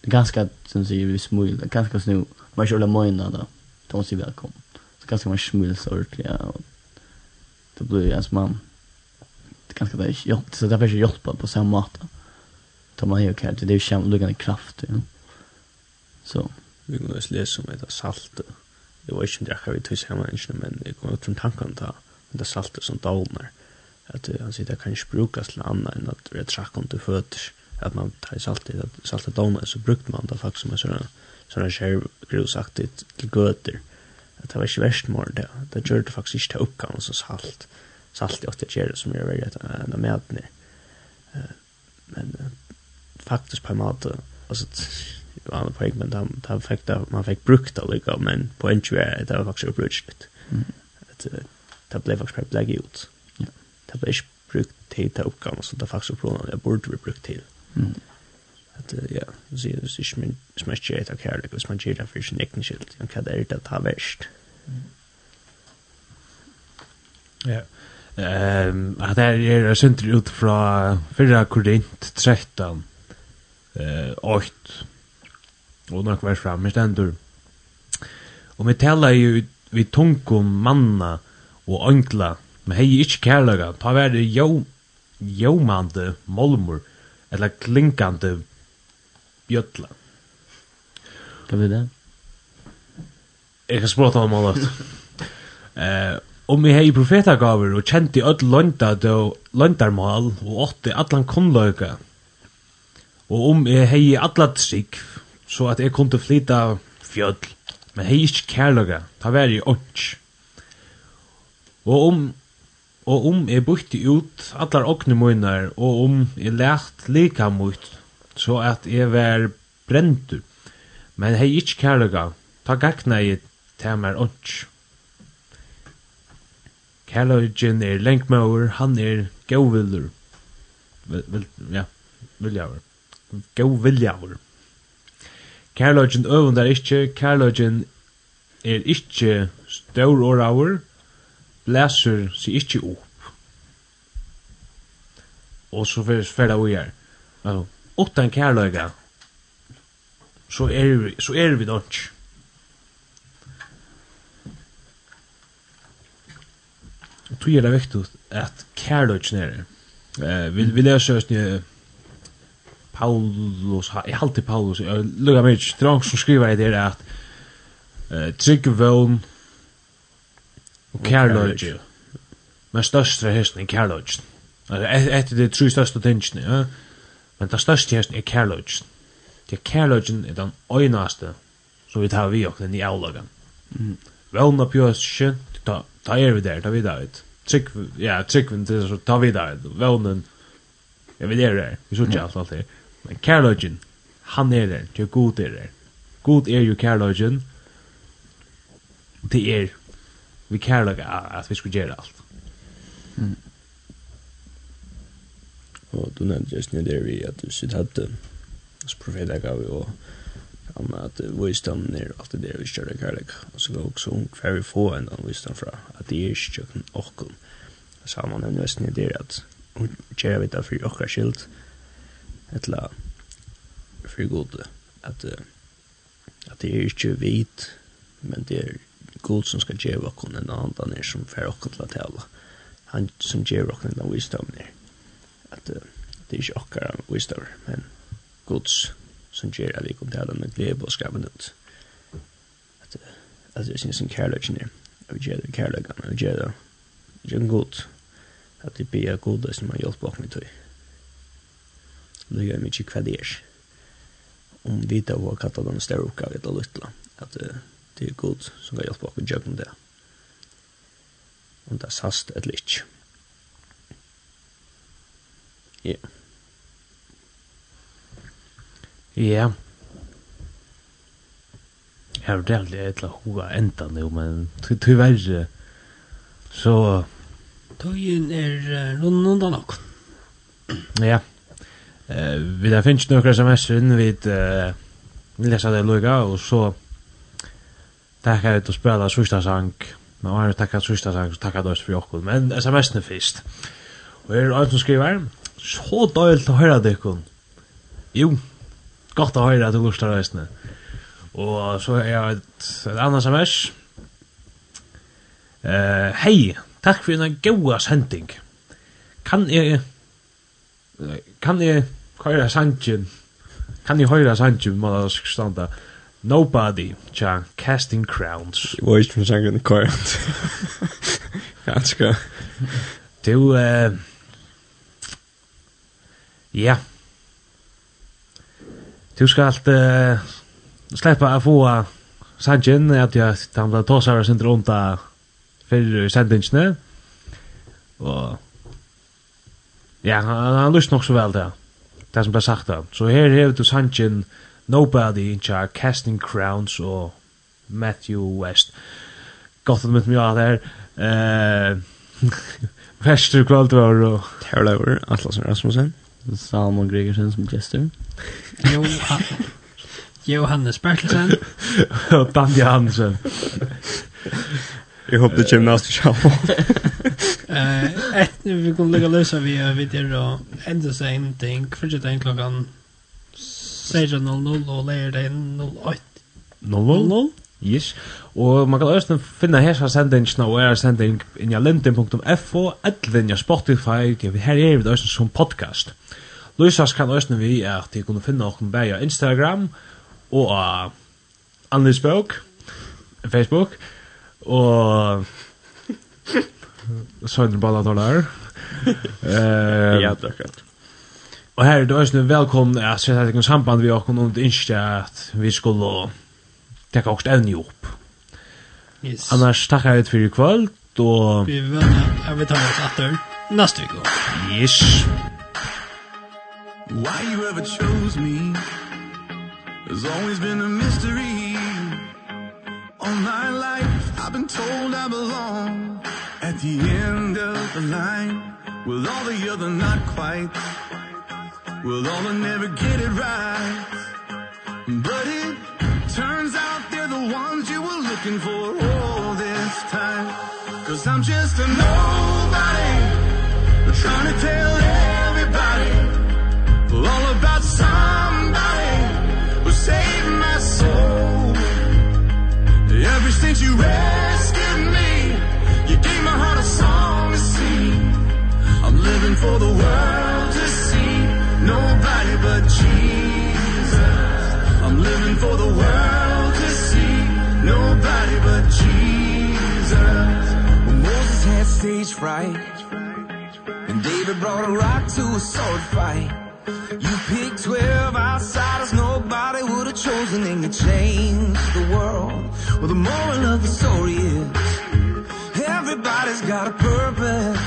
Det är ganska, som säger, vi smul, det är ganska snu, man kjøler møyna da, da hun sier välkommen ganska man smuls ordentligt ja. och det blir ens man det är ganska där jag så där försöker hjälpa på samma mat. Ta man ju kan det är ju lugna kraft ja. Så vi går och läser om det salt. Det var inte dräcka vi tills hemma inte men det går från tanken med det saltet som dolnar att han sitter kan inte brukas till annat än att det är track om till fötter att man tar salt i saltet dolnar så brukt man det faktiskt som en sån sån här grusaktigt till göter. Mm det var ikke verst morgen det. Det gjør det faktisk ikke til oppgaven som salt. Salt i åtte kjere som gjør veldig enn av medene. Men faktisk på en måte, altså, det var en poeng, men da, da fikk det, man fikk brukt det lika, men på en kjere, det var faktisk ubrukelig. Mm. Det ble faktisk bare blek ut. Ja. Det ble ikke brukt til til oppgaven, så det faktisk oppgaven, det burde bli brukt til. Mm at ja, så är det inte min smäschet och kärlek och smäschet för sin egen skild. Jag kan det inte ta värst. Ja. Ehm, att det är sentri ut från förra Korint 13. Eh, 8. og nok vers fram i ständur. Og vi talar ju vi tungum manna og ankla, men hei ikkje kærlega, ta vare jo, jomande molmur, eller klinkande bjötla. Kan vi det? Jeg kan språta om alt. Eh, om vi hei profetagaver og kjente öll lønda og løndarmal og åtte allan kunnløyga og om jeg hei allat sikk så at jeg kunne flytta fjöll men hei ikke kærløyga ta veri i orts og om og om jeg bukti ut allar okne munar og om jeg lært lika mot så at jeg var brentur. Men hei ikkje kærlega, ta gakna i temer ånds. Kærlegen er lengmauer, han er gauvillur. Vil, vil, ja, viljaur. Gauviljaur. Kærlegen øvundar ikkje, kærlegen er ikkje staur oraur, blæsur seg ikkje opp. Og så fyrir fyrir fyrir fyrir utan kærløyga, så er vi, så er vi nok. Og tog er det viktig at kærløyga nere. Eh, vi, vi leser oss nye Paulus, jeg halte Paulus, jeg lukker meg ikke, det er som skriver i det at uh, trygg vøvn og kærløg men største er hesten er kærløg etter det tre største tingene, ja. Men det største her er kærløgjen. Det kærløgjen er den øynaste som vi tar vi okken i avlagen. Mm. Vålna pjøsken, ta, ta er vi der, ta vi der Trygg, ja, trykk vi er så ta vi der ut. Vålnen, ja, vi er der, vi sier ikke alt alt her. Men kærløgjen, han er der, det er god er der. God er jo kærløgjen, det er vi kærløgjen at vi skulle gjøre alt. Mm. Og du nevnte just nu der vi at du sitt hadde hos profeter gav og om at visdom er alt det der vi kjører kærlek. Og så var også hun hver vi få en av visdom fra at det er ikke kjøkken åkken. man nevnte just nu der at hun kjører vi da for åkker skilt etla for god at at det er ikke vit men det er god som skal gjøre åkken en annen er som fer åkken til å tale. Han som gjør åkken en annen visdom er at uh, det er ikke okkara visdom, men gods som gjør at vi kom til med glede og skrapen ut. At, uh, at det synes en kærløk er, at vi gjør det kærløk, at vi gjør det, vi gjør det god, at vi blir god som har hjulpet oss med tog. Det gjør mye hva det er. Om vi vet hva kattet den større oppgave til å lytte, at uh, det er god som har hjulpet oss med tog det. Om det er sast eller ikke. Ja. Ja. Jeg har rævlig et eller hoa enda nu, men tyverre så... Tøyen er rundt rundundan nok. Ja. Uh, vi der finnes noen sms inn vid uh, lesa det lukka, og så takka ut og spela sørsta sang. Men var det takka sørsta sang, så takka det for jokkul, Men sms-ene fyrst. Og er er som skriver, så døylt å høre det kun. Jo, godt å høre at du lustar reisene. Og så er jeg et, et annet sms. Uh, Hei, takk for en goda sending. Kan jeg... Kan jeg høyra sangen? Kan jeg høyra sangen, må da standa. Nobody, tja, Casting Crowns. Jeg var ikke med sangen i kvar. Ganske. Du, eh... Uh, Ja. Du skal alt uh, sleppa å få sangen, at jeg han ble tåsar og sindre onda fyrir sendingsne og ja, han, han lust nok så vel det det som ble sagt da så her hever du sangen Nobody in Char, Casting Crowns og Matthew West. Gott at mitt mjög der eh [LAUGHS] Vester kvöldvar og Terlaur, Atlasen Rasmussen. Salomon Gregersen som gäster. Jo, Johannes Bertelsen. Og Danja Hansen. Jeg håper det kommer nästa show. Eh, ett vi kommer lägga lösa vi vid det då. Ända så en ting för det en klockan 16.00 och lägger det 08. 00? Yes. Og man kan også finna hesa sendingina og er sending inn i linden.fo eller inn i Spotify, ja, vi her er vi også som podcast. Lysas kan også vi at de kunne finna okkur bæja Instagram og uh, Andisbøk, Facebook, og Søndre Balla Dollar. Ja, takk. Og her er det også velkommen at sætta samband vi okkur om det innskja at vi skulle tekka också evni upp. Yes. Annars tackar jag ut för i kväll och... Vi vänner, jag vill ta oss efter nästa vecka. Yes. Why you ever chose me Has always been a mystery All my life I've been told I belong At the end of the line With all the other not quite With all the never get it right But it Turns out they're the ones you were looking for all this time. Cause I'm just a nobody trying to tell everybody All about somebody Who saved my soul. Ever since you rescued me You gave my heart a song to sing. I'm living for the world to see. Nobody but Jesus living for the world to see. Nobody but Jesus. Moses had stage fright. And David brought a rock to a sword fight. You picked 12 outsiders nobody would have chosen And you changed the world. Well the moral of the story is Everybody's got a purpose.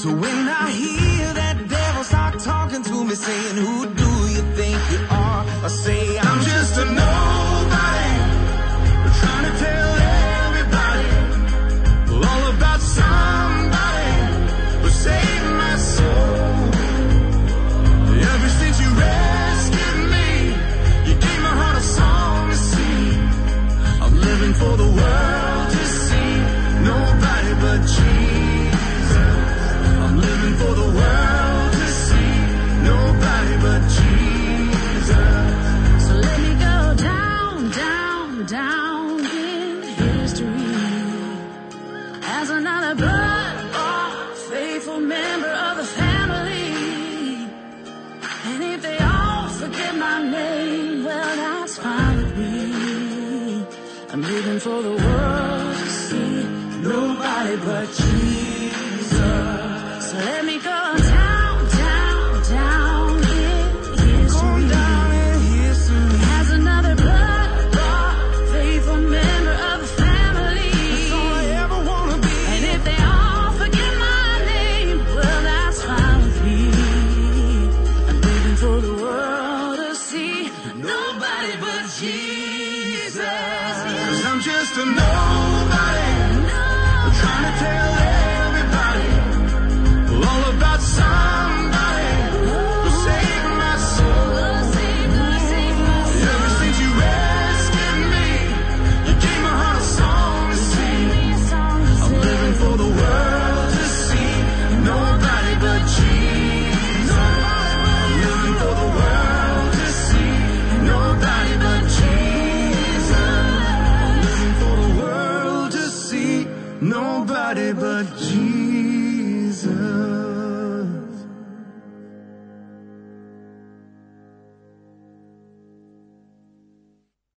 So when I hear that devil's start talking to me Saying who do I say I'm just a nobody